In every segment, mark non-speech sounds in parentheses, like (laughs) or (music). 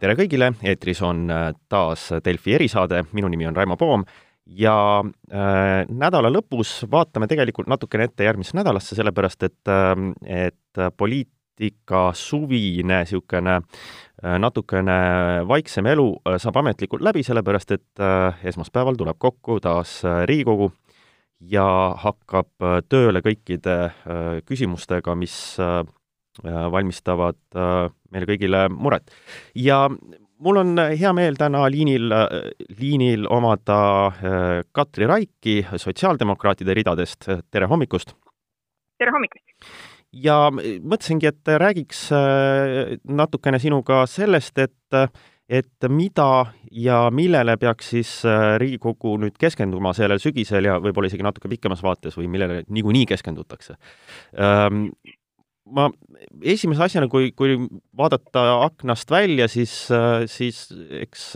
tere kõigile, eetris on äh, taas Delfi erisaade, minu nimi on Raimo Poom ja äh, nädala lõpus vaatame tegelikult natukene ette järgmisse nädalasse, sellepärast et äh,, et poliitika suvine niisugune äh, natukene vaiksem elu äh, saab ametlikult läbi, sellepärast et äh, esmaspäeval tuleb kokku taas Riigikogu ja hakkab tööle kõikide äh, küsimustega, mis Äh, valmistavad äh, meile kõigile muret. ja mul on hea meel täna liinil, äh, liinil omada Katri Raiki sotsiaaldemokraatide ridadest, tere hommikust! tere hommikust! ja mõtlesingi, et räägiks natukene sinuga sellest, et et mida ja millele peaks siis Riigikogu nüüd keskenduma sellel sügisel ja võib-olla isegi natuke pikemas vaates või millele niikuinii keskendutakse ma esimese asjana, kui, kui vaadata aknast välja, siis, siis eks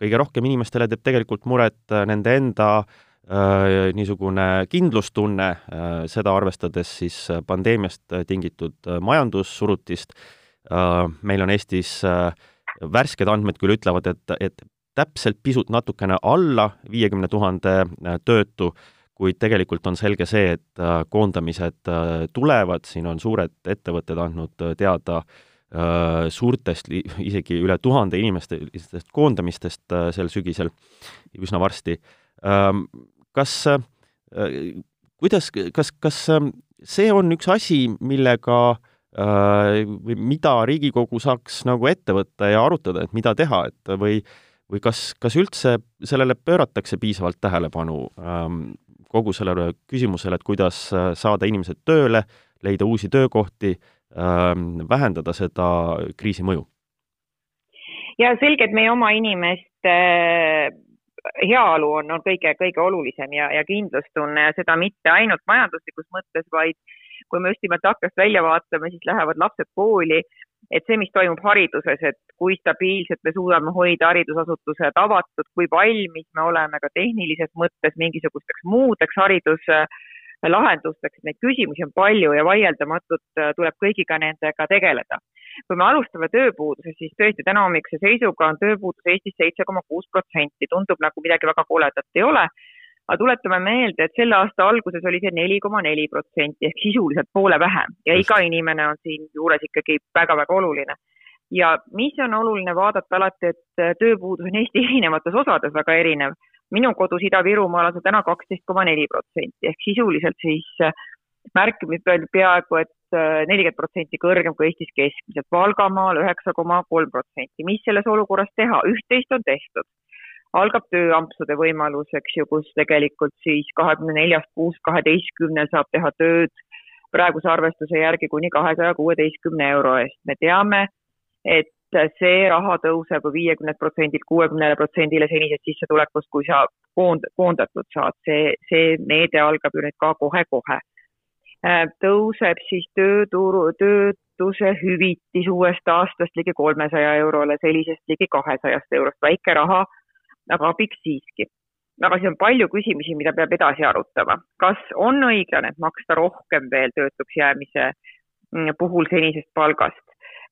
kõige rohkem inimestele teeb tegelikult muret nende enda äh, niisugune kindlustunne äh,, seda arvestades siis pandeemiast tingitud majandussurutist äh,. meil on Eestis äh, värsked andmed küll ütlevad, et, et täpselt pisut natukene alla viiekümne tuhande töötu äh, kuid tegelikult on selge see, et äh, koondamised äh, tulevad, siin on suured ettevõtted andnud äh, teada suurtest, isegi üle tuhande inimestest koondamistest sel sügisel üsna varsti. Ähm, kas, kuidas, kas, kas ähm, see on üks asi, millega või mida Riigikogu saaks nagu ette võtta ja arutada, et mida teha, et või või kas, kas üldse sellele pööratakse piisavalt tähelepanu ähm, kogu sellele küsimusele, et kuidas äh, saada inimesed tööle, leida uusi töökohti, ähm, vähendada seda kriisi mõju? ja selge, et meie oma inimeste äh, heaolu on, on kõige, kõige olulisem ja, ja kindlustunne ja seda mitte ainult majanduslikus mõttes, vaid kui me just nimelt aknast välja vaatame, siis lähevad lapsed kooli et see, mis toimub hariduses, et kui stabiilselt me suudame hoida haridusasutused avatud, kui valmis me oleme ka tehnilises mõttes mingisugusteks muudeks hariduslahendusteks, neid küsimusi on palju ja vaieldamatult äh, tuleb kõigiga nendega tegeleda. kui me alustame tööpuudusest, siis tõesti täna hommikuse seisuga on tööpuudus Eestis seitse koma kuus protsenti, tundub nagu midagi väga koledat ei ole aga tuletame meelde, et selle aasta alguses oli see neli koma neli protsenti ehk sisuliselt poole vähem ja iga inimene on siinjuures ikkagi väga-väga oluline. ja mis on oluline vaadata alati, et tööpuudus on Eesti erinevates osades väga erinev. minu kodus Ida-Virumaal on see täna kaksteist koma neli protsenti ehk sisuliselt siis märkimisväärselt peaaegu et nelikümmend protsenti kõrgem kui Eestis keskmiselt, Valgamaal üheksa koma kolm protsenti. mis selles olukorras teha, üht-teist on tehtud algab tööampsude võimalus, eks ju, kus tegelikult siis kahekümne neljast kuust kaheteistkümnel saab teha tööd praeguse arvestuse järgi kuni kahesaja kuueteistkümne euro eest. me teame, et see raha tõuseb viiekümnelt protsendilt kuuekümnele protsendile senisest sissetulekust, kui sa koond-, koondatud saad, see, see meede algab ju nüüd ka kohe-kohe. Äh, tõuseb siis tööturu, töötuse hüvitis uuest aastast ligi kolmesaja eurole, sellisest ligi kahesajast eurost, väike raha aga abiks siiski. aga siin on palju küsimusi, mida peab edasi arutama. kas on õiglane, maksta rohkem veel töötuks jäämise mm, puhul senisest palgast?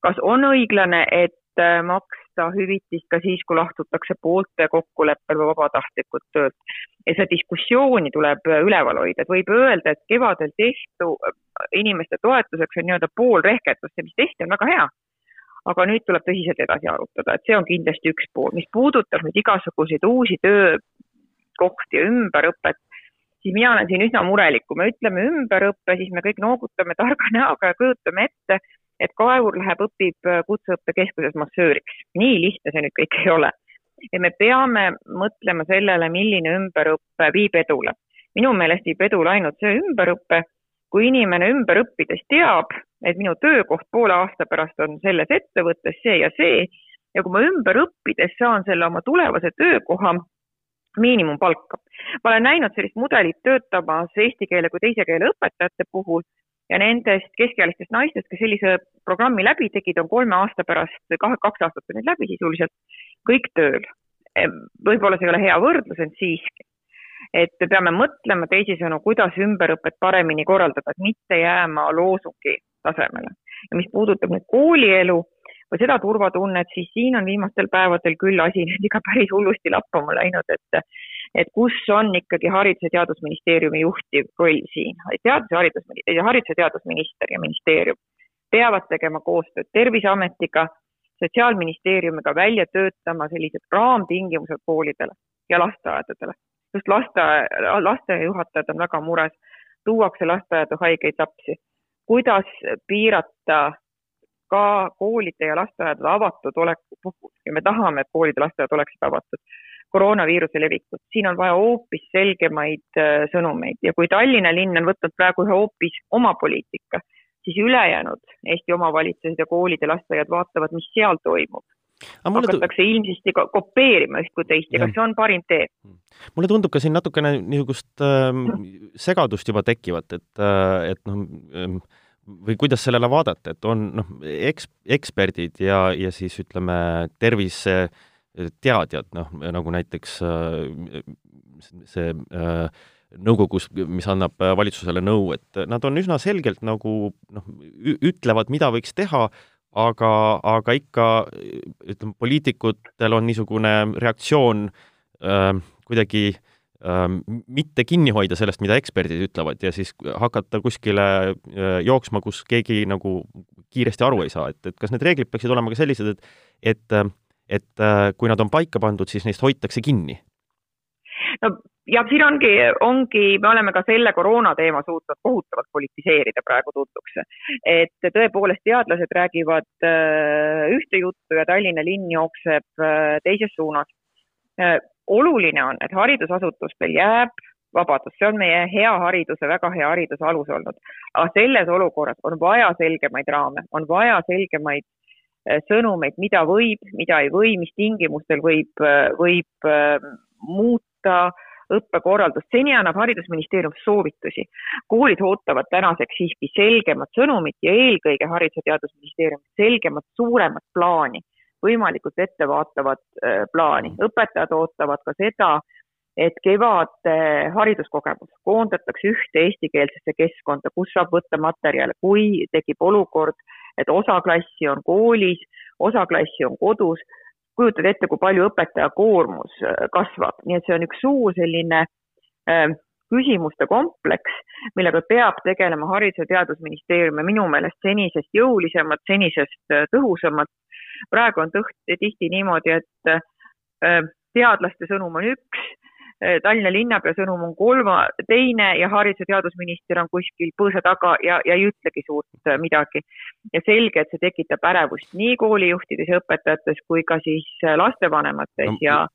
kas on õiglane, et äh, maksta hüvitist ka siis, kui lahtutakse poolte kokkuleppel või vabatahtlikult töölt? ja seda diskussiooni tuleb äh, üleval hoida, et võib öelda, et kevadel tehtu äh, inimeste toetuseks on nii-öelda pool rehkendust ja mis tehti, on väga hea aga nüüd tuleb tõsiselt edasi arutada, et see on kindlasti üks pool. mis puudutab nüüd igasuguseid uusi töökohti ja ümberõpet, siis mina olen siin üsna murelik, kui me ütleme ümberõpe, siis me kõik noogutame targa näoga ja kujutame ette, et kaevur läheb, õpib kutseõppekeskuses massööriks. nii lihtne see nüüd kõik ei ole. ja me peame mõtlema sellele, milline ümberõpe viib edule. minu meelest viib edule ainult see ümberõpe, kui inimene ümber õppides teab, et minu töökoht poole aasta pärast on selles ettevõttes see ja see ja kui ma ümber õppides saan selle oma tulevase töökoha miinimumpalka. ma olen näinud sellist mudelit töötamas eesti keele kui teise keele õpetajate puhul ja nendest keskealistest naistest, kes sellise programmi läbi tegid, on kolme aasta pärast, kaks aastat on nüüd läbi sisuliselt, kõik tööl. võib-olla see ei ole hea võrdlus, ent siiski et me peame mõtlema teisisõnu, kuidas ümberõpet paremini korraldada, et mitte jääma loosungi tasemele. ja mis puudutab nüüd koolielu või seda turvatunnet, siis siin on viimastel päevadel küll asi (laughs) nüüd ikka päris hullusti lappama läinud, et et kus on ikkagi Haridus- ja Teadusministeeriumi juhtiv roll siin. teadus- ja haridus, haridus- ja teadusminister ja ministeerium peavad tegema koostööd Terviseametiga, Sotsiaalministeeriumiga välja töötama sellised raamtingimused koolidele ja lasteaedadele. Just lasteaia, lasteaiajuhatajad on väga mures, tuuakse lasteaeda haigeid lapsi. kuidas piirata ka koolide ja lasteaedade avatud oleku puhul ja me tahame, et koolid ja lasteaiad oleksid avatud, koroonaviiruse levikut. siin on vaja hoopis selgemaid äh, sõnumeid ja kui Tallinna linn on võtnud praegu ühe hoopis oma poliitika, siis ülejäänud Eesti omavalitsused ja koolid ja lasteaiad vaatavad, mis seal toimub. Hakatakse tu... ilmsesti kopeerima üht kui teist ja kas see on parim tee? mulle tundub ka siin natukene niisugust äh, segadust juba tekivat, et, äh, et noh äh,, või kuidas sellele vaadata, et on noh, eks-, eksperdid ja, ja siis ütleme, terviseteadjad, noh, nagu näiteks äh, see äh, nõukogus, mis annab valitsusele nõu, et nad on üsna selgelt nagu noh, ütlevad, mida võiks teha, aga, aga ikka ütleme, poliitikutel on niisugune reaktsioon äh, kuidagi äh, mitte kinni hoida sellest, mida eksperdid ütlevad ja siis hakata kuskile äh, jooksma, kus keegi nagu kiiresti aru ei saa, et, et kas need reeglid peaksid olema ka sellised, et et, et äh, kui nad on paika pandud, siis neist hoitakse kinni? no ja siin ongi, ongi, me oleme ka selle koroona teema suutnud kohutavalt politiseerida praegu tunduks. et tõepoolest teadlased räägivad äh, ühte juttu ja Tallinna linn jookseb teises suunas oluline on, et haridusasutustel jääb vabadus, see on meie hea hariduse, väga hea hariduse alus olnud. aga selles olukorras on vaja selgemaid raame, on vaja selgemaid äh, sõnumeid, mida võib, mida ei või, mis tingimustel võib, äh, võib äh, muuta õppekorraldust. seni annab Haridusministeerium soovitusi. koolid ootavad tänaseks siiski selgemat sõnumit ja eelkõige Haridus- ja Teadusministeerium selgemat, suuremat plaani võimalikult ettevaatavat äh, plaani. õpetajad ootavad ka seda, et kevade hariduskogemus koondatakse ühte eestikeelsesse keskkonda, kus saab võtta materjale, kui tekib olukord, et osa klassi on koolis, osa klassi on kodus, kujutad ette, kui palju õpetaja koormus äh, kasvab, nii et see on üks suur selline äh, küsimuste kompleks, millega peab tegelema Haridus- ja Teadusministeerium ja minu meelest senisest jõulisemalt, senisest äh, tõhusamalt. Praegu on tõht, tihti niimoodi, et äh, teadlaste sõnum on üks, Tallinna linnapea sõnum on kolma, teine ja haridus- ja teadusminister on kuskil põõsa taga ja, ja ei ütlegi suurt äh, midagi. ja selge, et see tekitab ärevust nii koolijuhtides ja õpetajates kui ka siis lastevanemates no, ja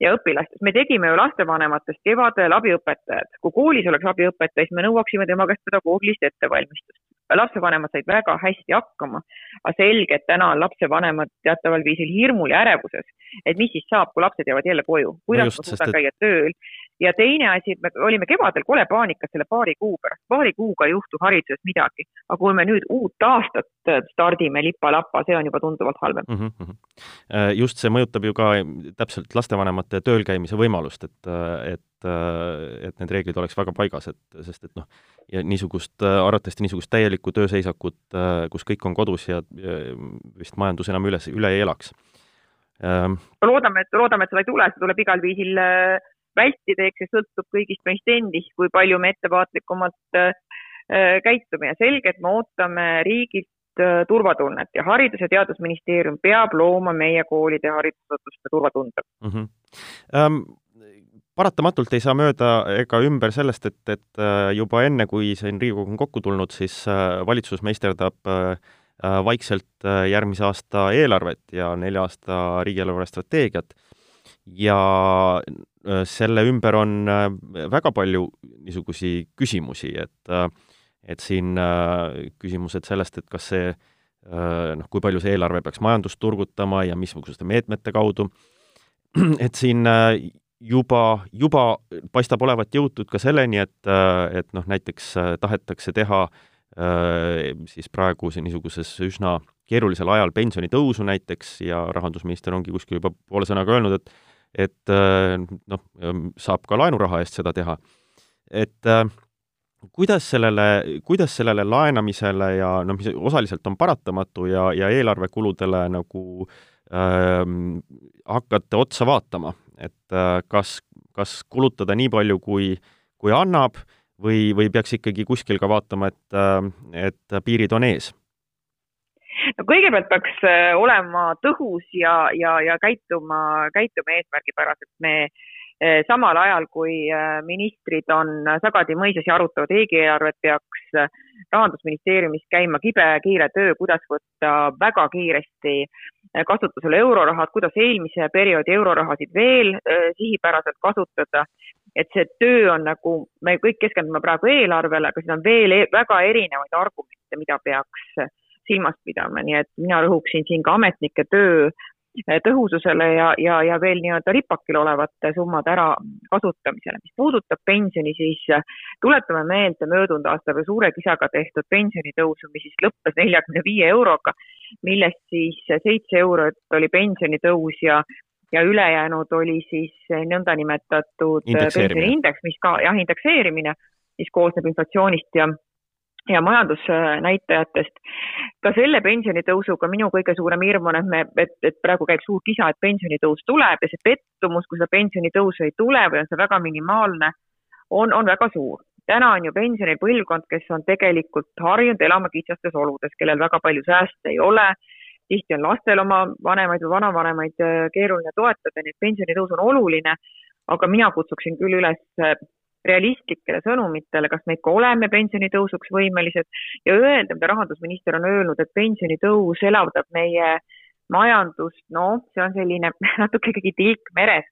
ja õpilastes. me tegime ju lastevanematest kevadel abiõpetajad. kui koolis oleks abiõpetaja, siis me nõuaksime tema käest pedagoogilist ettevalmistust lapsevanemad said väga hästi hakkama, aga selge, et täna on lapsevanemad teataval viisil hirmul ja ärevuses, et mis siis saab, kui lapsed jäävad jälle koju, kuidas no just, ma suudan et... käia tööl. Ja teine asi, et me olime kevadel kole paanikas selle paari kuu pärast, paari kuuga ei juhtu hariduses midagi, aga kui me nüüd uut aastat stardime lipa-lapa, see on juba tunduvalt halvem mm. -hmm. just see mõjutab ju ka täpselt lastevanemate tööl käimise võimalust, et, et et need reeglid oleks väga paigas, et sest et noh, ja niisugust, arvatavasti niisugust täielikku tööseisakut, kus kõik on kodus ja, vist majandus enam üles, üle ei elaks loodame, et, loodame, et seda ei tule, seda tuleb igal viisil äh, vältida, eks see sõltub kõigist meist endist, kui palju me ettevaatlikumalt äh, äh, käitume ja selge, et me ootame riigilt turvatunnet ja Haridus- ja Teadusministeerium peab looma meie koolide haridusasutuste turvatunde mm. -hmm. Um, paratamatult ei saa mööda ega ümber sellest, et, et äh, juba enne, kui siin Riigikogu on kokku tulnud, siis äh, valitsus meisterdab äh, vaikselt järgmise aasta eelarvet ja nelja aasta riigieelarve strateegiat ja selle ümber on väga palju niisugusi küsimusi, et et siin küsimused sellest, et kas see noh, kui palju see eelarve peaks majandust turgutama ja missuguste meetmete kaudu, (clears throat) et siin juba, juba paistab olevat jõutud ka selleni, et, et noh, näiteks äh, tahetakse teha äh, siis praegu see niisuguses üsna keerulisel ajal pensionitõusu näiteks ja rahandusminister ongi kuskil juba poole sõnaga öelnud, et et äh, noh, saab ka laenuraha eest seda teha. et kuidas sellele, kuidas sellele laenamisele ja noh, mis osaliselt on paratamatu ja, ja eelarvekuludele nagu ähm, hakkate otsa vaatama, et äh, kas, kas kulutada nii palju, kui, kui annab, või, või peaks ikkagi kuskil ka vaatama, et, äh, et piirid on ees? No kõigepealt peaks äh, olema tõhus ja, ja, ja käituma, käituma eesmärgipäraselt. me äh, samal ajal, kui ministrid on sagadi mõisas ja arutavad riigieelarvet, peaks rahandusministeeriumis käima kibe kiire töö, kuidas võtta väga kiiresti kasutusele eurorahad, kuidas eelmise perioodi eurorahasid veel sihipäraselt kasutada et see töö on nagu, me kõik keskendume praegu eelarvele, aga siin on veel e väga erinevaid argumente, mida peaks silmas pidama, nii et mina rõhuksin siin ka ametnike töö eh, tõhususele ja, ja, ja veel nii-öelda ripakil olevate summade ära kasutamisele. mis puudutab pensioni, siis tuletame meelde möödunud aastal suure kisaga tehtud pensionitõusu, mis siis lõppes neljakümne viie euroga, millest siis seitse eurot oli pensionitõus ja ja ülejäänud oli siis nõndanimetatud pensioniindeks, mis ka jah, indekseerimine, mis koosneb inflatsioonist ja ja majandusnäitajatest. ka selle pensionitõusuga minu kõige suurem hirm on, et me, et, et praegu käib suur kisa, et pensionitõus tuleb ja see pettumus, kui seda pensionitõusu ei tule või on see väga minimaalne, on, on väga suur. täna on ju pensionipõlvkond, kes on tegelikult harjunud elama kitsastes oludes, kellel väga palju sääste ei ole tihti on lastel oma vanemaid või vanavanemaid äh, keeruline toetada, nii et pensionitõus on oluline, aga mina kutsuksin küll üles äh, realistlikele sõnumitele, kas me ikka oleme pensionitõusuks võimelised ja öelda, mida rahandusminister on öelnud, et pensionitõus elavdab meie majandust, noh, see on selline (laughs) natuke ikkagi tilk meres.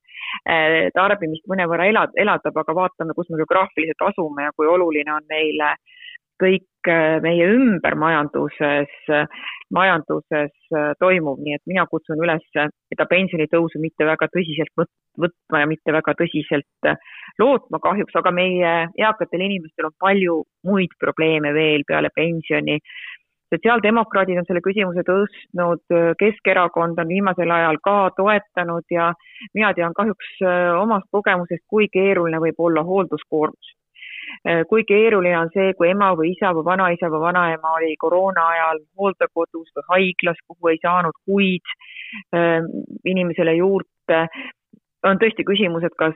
Äh, tarbimist mõnevõrra elad, elavdab, aga vaatame, kus me geograafiliselt asume ja kui oluline on meile kõik meie ümber majanduses majanduses äh, toimuv, nii et mina kutsun üles seda pensionitõusu mitte väga tõsiselt võtma ja mitte väga tõsiselt äh, lootma kahjuks, aga meie eakatel inimestel on palju muid probleeme veel peale pensioni. sotsiaaldemokraadid on selle küsimuse tõstnud, Keskerakond on viimasel ajal ka toetanud ja mina tean kahjuks äh, omast kogemusest, kui keeruline võib olla hoolduskoormus. Äh, kui keeruline on see, kui ema või isa või vanaisa või vanaema oli koroona ajal hooldekodus või haiglas, kuhu ei saanud kuid ähm, inimesele juurde. on tõesti küsimus, et kas,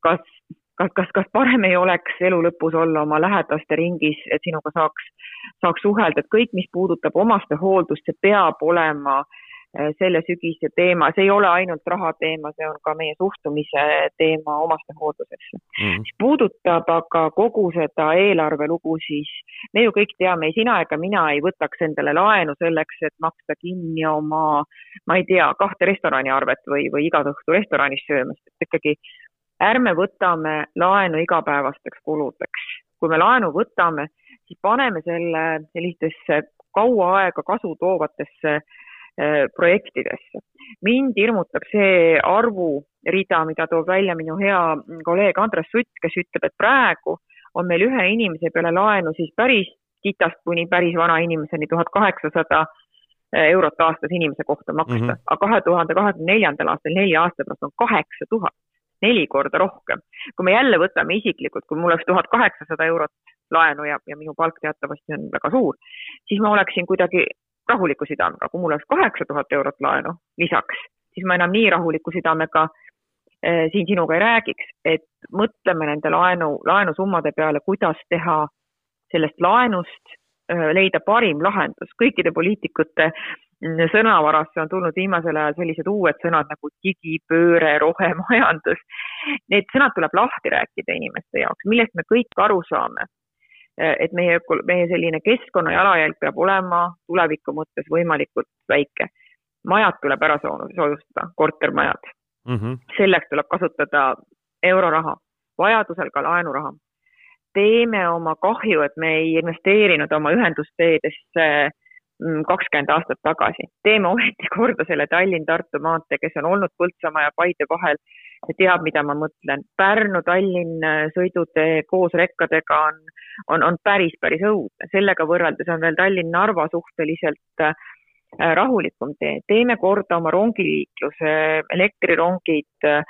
kas, kas, kas, kas parem ei oleks elu lõpus olla oma lähedaste ringis, et sinuga saaks, saaks suhelda, et kõik, mis puudutab omastehooldust, see peab olema äh, Äh, selle sügise teema, see ei ole ainult raha teema, see on ka meie suhtumise teema omastehooldusesse. Mm.. mis puudutab aga kogu seda eelarvelugu, siis me ju kõik teame, ei sina ega mina ei võtaks endale laenu selleks, et maksta kinni oma, ma ei tea, kahte restoraniarvet või, või igat õhtu restoranis söömast, et ikkagi ärme võtame laenu igapäevasteks kuludeks. kui me laenu võtame, siis paneme selle sellistesse kaua aega kasu toovatesse Äh, projektidesse. mind hirmutab see arvurida, mida toob välja minu hea kolleeg Andres Sutt, kes ütleb, et praegu on meil ühe inimese peale laenu siis päris kitast kuni päris vana inimeseni tuhat kaheksasada äh, eurot aastas inimese kohta maksta mm, -hmm. aga kahe tuhande kahekümne neljandal aastal, nelja aasta pärast on kaheksa tuhat, neli korda rohkem. kui me jälle võtame isiklikult, kui mul oleks tuhat kaheksasada eurot laenu ja, ja minu palk teatavasti on väga suur, siis ma oleksin kuidagi rahuliku südamega, kui mul oleks kaheksa tuhat eurot laenu lisaks, siis ma enam nii rahuliku südamega äh, siin sinuga ei räägiks, et mõtleme nende laenu, laenusummade peale, kuidas teha sellest laenust äh, leida parim lahendus. kõikide poliitikute mm, sõnavarasse on tulnud viimasel ajal sellised uued sõnad nagu digipööre, rohemajandus. Need sõnad tuleb lahti rääkida inimeste jaoks, millest me kõik aru saame et meie, meie selline keskkonna jalajälg peab olema tuleviku mõttes võimalikult väike. majad tuleb ära soojustada, kortermajad mm. -hmm. selleks tuleb kasutada euroraha, vajadusel ka laenuraha. teeme oma kahju, et me ei investeerinud oma ühendusteedesse mm, kakskümmend aastat tagasi. teeme ometi korda selle Tallinn-Tartu maantee, kes on olnud Põltsamaa ja Paide vahel teab, mida ma mõtlen. Pärnu-Tallinn sõidutee koos rekkadega on, on, on päris, päris õudne, sellega võrreldes on veel Tallinn-Narva suhteliselt äh, rahulikum tee. teeme korda oma rongiliikluse, elektrirongid, äh,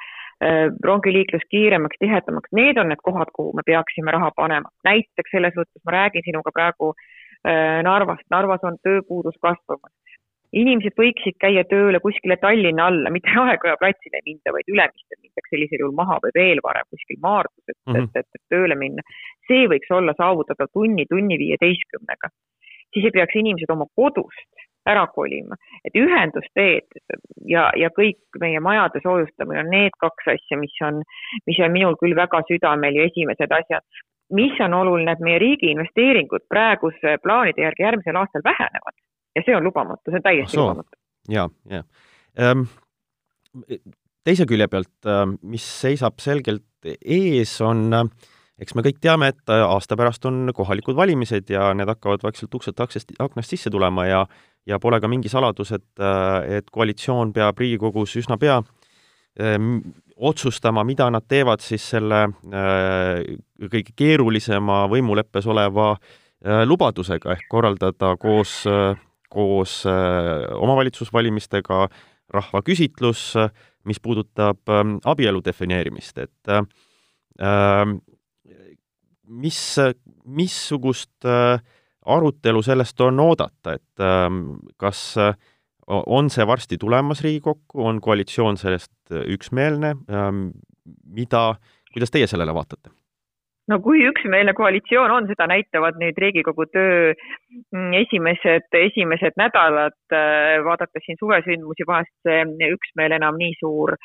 rongiliiklus kiiremaks, tihedamaks, need on need kohad, kuhu me peaksime raha panema. näiteks selles mõttes ma räägin sinuga praegu Narvast, Narvas on tööpuudus kasvamas inimesed võiksid käia tööle kuskile Tallinna alla, mitte (laughs) Aeguja platsile minda, vaid Ülemistel mindaks sellisel juhul maha või veel varem kuskil Maardus, et mm, -hmm. et, et, et tööle minna. see võiks olla saavutatav tunni, tunni viieteistkümnega. siis ei peaks inimesed oma kodust ära kolima, et ühendusteed ja, ja kõik meie majade soojustamine on need kaks asja, mis on, mis on minul küll väga südamel ja esimesed asjad mis on oluline, et meie riigi investeeringud praeguse plaanide järgi järgmisel aastal vähenevad ja see on lubamatu, see on täiesti so. lubamatu. ja, ja ähm,. teise külje pealt, mis seisab selgelt ees, on eks me kõik teame, et äh, aasta pärast on kohalikud valimised ja need hakkavad vaikselt ukselt aktsest, aknast sisse tulema ja ja pole ka mingi saladus, et, äh, et koalitsioon peab Riigikogus üsna pea ähm, otsustama, mida nad teevad siis selle äh, kõige keerulisema võimuleppes oleva äh, lubadusega ehk korraldada koos koos äh, omavalitsusvalimistega rahvaküsitlus, mis puudutab ähm, abielu defineerimist, et äh, ähm, mis, missugust äh, arutelu sellest on oodata, et ähm, kas on see varsti tulemas Riigikokku, on koalitsioon sellest üksmeelne, mida, kuidas teie sellele vaatate? No kui üksmeelne koalitsioon on, seda näitavad nüüd Riigikogu töö mm, esimesed, esimesed nädalad, äh, vaadates siin suvesündmusi, vahest see üksmeel enam nii suur,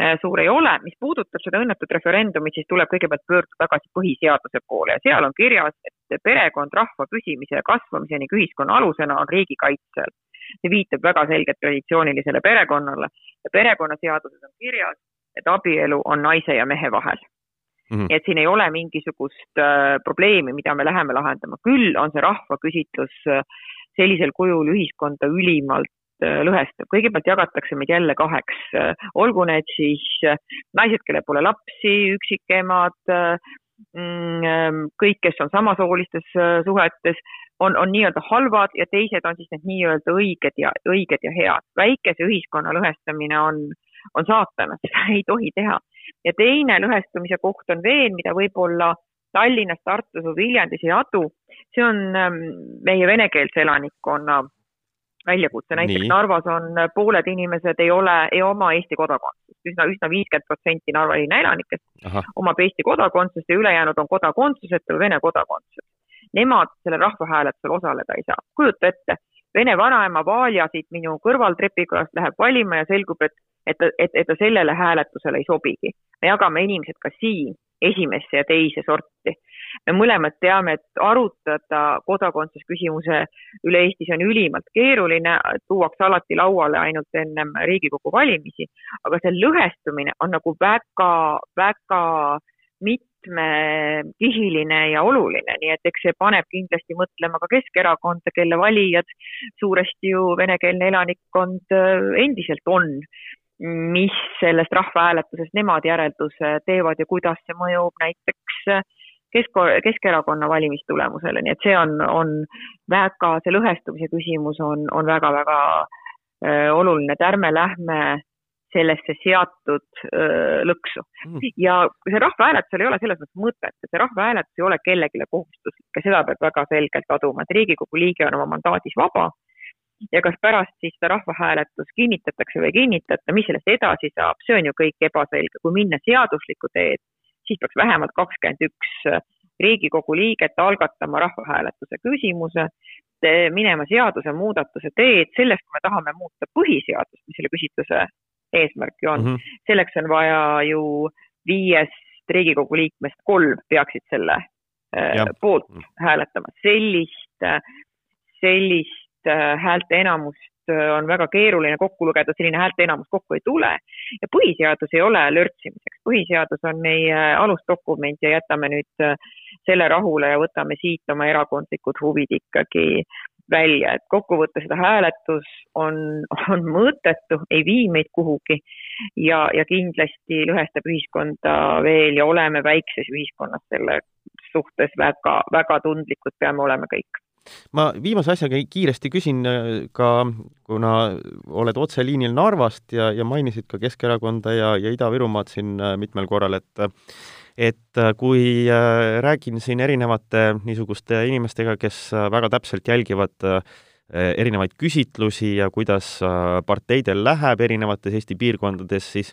äh, suur ei ole. mis puudutab seda õnnetut referendumit, siis tuleb kõigepealt pöörduda tagasi põhiseaduse poole ja seal on kirjas, et perekond rahva püsimise ja kasvamise ning ühiskonna alusena on riigi kaitse all. see viitab väga selgelt traditsioonilisele perekonnale ja perekonnaseaduses on kirjas, et abielu on naise ja mehe vahel Mm -hmm. et siin ei ole mingisugust äh, probleemi, mida me läheme lahendama, küll on see rahvaküsitlus äh, sellisel kujul ühiskonda ülimalt äh, lõhestab. kõigepealt jagatakse meid jälle kaheks äh,, olgu need siis äh, naised, kellel pole lapsi, üksikemad mm, ähm, kõik, kes on samasoolistes suhetes, on, on nii-öelda halvad ja teised on siis need nii-öelda õiged ja õiged ja head. väikese ühiskonna lõhestamine on, on saatanast, seda ei tohi teha ja teine lõhestumise koht on veel, mida võib-olla Tallinnas, Tartus või Viljandis ei adu, see on ähm, meie venekeelse elanikkonna väljakutse, näiteks Nii. Narvas on äh, pooled inimesed ei ole, ei oma Eesti kodakondsust üsna, üsna viiskümmend protsenti Narva linna elanikest omab Eesti kodakondsust ja ülejäänud on kodakondsuseta või Vene kodakondsused. Nemad sellel rahvahääletusel osaleda ei saa. kujuta ette, Vene vanaema Valja siit minu kõrval trepikülast läheb valima ja selgub, et et, et, et ta sellele hääletusele ei sobigi. me jagame inimesed ka siin esimesse ja teise sorti. me mõlemad teame, et arutada kodakondsusküsimuse üle Eestis on ülimalt keeruline, tuuakse alati lauale ainult ennem Riigikogu valimisi, aga see lõhestumine on nagu väga, väga mitmekihiline ja oluline, nii et eks see paneb kindlasti mõtlema ka Keskerakonda, kelle valijad suuresti ju venekeelne elanikkond endiselt on mis sellest rahvahääletusest nemad järelduse teevad ja kuidas see mõjub näiteks kesk, Keskerakonna valimistulemusele, nii et see on, on väga, see lõhestumise küsimus on, on väga-väga äh, oluline, et ärme lähme sellesse seatud öö, äh, lõksu. Mm.. ja see rahvahääletusel ei ole selles mõttes mõtet, et see rahvahääletus ei ole kellelegi kohustuslik ja seda peab väga selgelt aduma, et Riigikogu liige on oma mandaadis vaba ja kas pärast siis seda rahvahääletus kinnitatakse või ei kinnitata, mis sellest edasi saab, see on ju kõik ebaselge. kui minna seaduslikku teed, siis peaks vähemalt kakskümmend üks Riigikogu liiget algatama rahvahääletuse küsimuse, minema seadusemuudatuse teed, sellest, kui me tahame muuta põhiseadust, mis selle küsitluse eesmärk ju on mm, -hmm. selleks on vaja ju viiest Riigikogu liikmest kolm peaksid selle äh, poolt mm -hmm. hääletama. sellist, sellist Äh, häälte enamust äh, on väga keeruline kokku lugeda, selline häälte enamus kokku ei tule. ja põhiseadus ei ole lörtsimiseks, põhiseadus on meie alusdokument ja jätame nüüd äh, selle rahule ja võtame siit oma erakondlikud huvid ikkagi välja, et kokkuvõttes seda hääletus on, (laughs) on mõttetu, ei vii meid kuhugi ja, ja kindlasti lõhestab ühiskonda veel ja oleme väikses ühiskonnas selle suhtes väga, väga tundlikud peame olema kõik ma viimase asjaga kiiresti küsin ka, kuna oled otseliinil Narvast ja, ja mainisid ka Keskerakonda ja, ja Ida-Virumaad siin mitmel korral, et et kui räägin siin erinevate niisuguste inimestega, kes väga täpselt jälgivad äh, Äh, erinevaid küsitlusi ja kuidas äh, parteidel läheb erinevates Eesti piirkondades, siis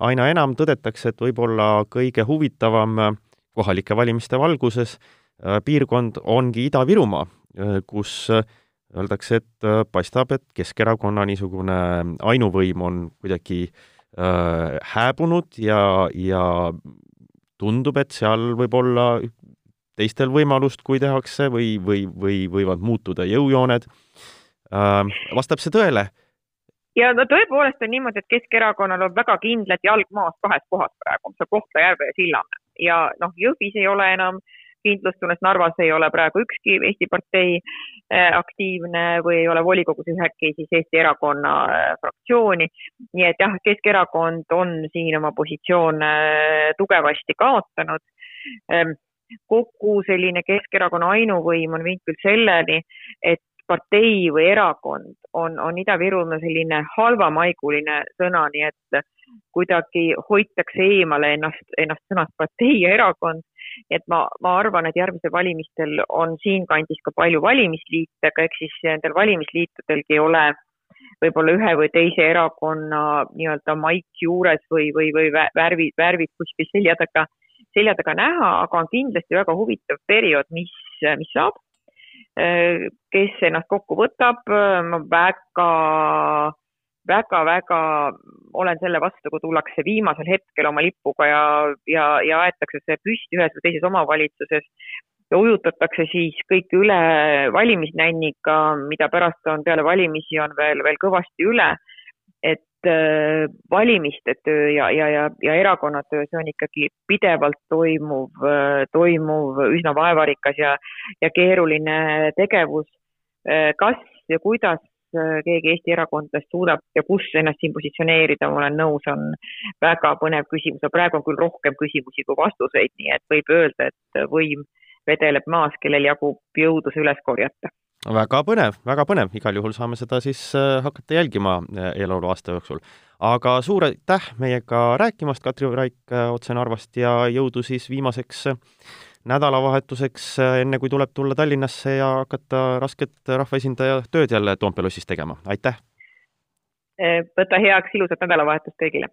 aina enam tõdetakse, et võib-olla kõige huvitavam äh, kohalike valimiste valguses piirkond ongi Ida-Virumaa, kus öeldakse, et paistab, et Keskerakonna niisugune ainuvõim on kuidagi äh, hääbunud ja, ja tundub, et seal võib olla teistel võimalust, kui tehakse, või, või, või võivad muutuda jõujooned Ähm, vastab see tõele? ja no tõepoolest on niimoodi, et Keskerakonnal on väga kindlad jalg maas kahes kohas praegu, see on Kohtla-Järve ja Sillamäe ja noh, Jõhvis ei ole enam kindlustunnet, Narvas ei ole praegu ükski Eesti partei äh, aktiivne või ei ole volikogus ühegi siis Eesti erakonna äh, fraktsiooni. nii et jah, Keskerakond on siin oma positsioone äh, tugevasti kaotanud ähm, kogu selline Keskerakonna ainuvõim on viinud küll selleni, et partei või erakond on, on Ida-Virumaa selline halvamaiguline sõna, nii et kuidagi hoitakse eemale ennast, ennast sõnast partei ja erakond. Et ma, ma arvan, et järgmistel valimistel on siinkandis ka palju valimisliite, aga eks siis nendel valimisliitudelgi ei ole võib-olla ühe või teise erakonna nii-öelda maik juures või, või, või värvid, värvid kuskil selja taga, selja taga näha, aga on kindlasti väga huvitav periood, mis, mis saab. Kes ennast kokku võtab, ma väga, väga, väga olen selle vastu, kui tullakse viimasel hetkel oma lipuga ja, ja, ja aetakse see püsti ühes või teises omavalitsuses ja ujutatakse siis kõik üle valimisnänniga, mida pärast on peale valimisi on veel, veel kõvasti üle. et Äh, valimiste töö ja, ja, ja, ja erakonnatöö, see on ikkagi pidevalt toimuv, äh, toimuv üsna vaevarikas ja, ja keeruline tegevus. Äh, kas ja kuidas keegi Eesti erakondadest suudab ja kus ennast siin positsioneerida, ma olen nõus, on väga põnev küsimus, aga praegu on küll rohkem küsimusi kui vastuseid, nii et võib öelda, et võim vedeleb maas, kellel jagub jõudu see üles korjata väga põnev, väga põnev, igal juhul saame seda siis äh, hakata jälgima äh, eeloleva aasta jooksul. aga suur aitäh meiega rääkimast, Katri Raik äh, otse Narvast ja jõudu siis viimaseks nädalavahetuseks, enne kui tuleb tulla Tallinnasse ja hakata rasket rahvaesindaja tööd jälle Toompea lossis tegema, aitäh! võta heaks, ilusat nädalavahetust kõigile!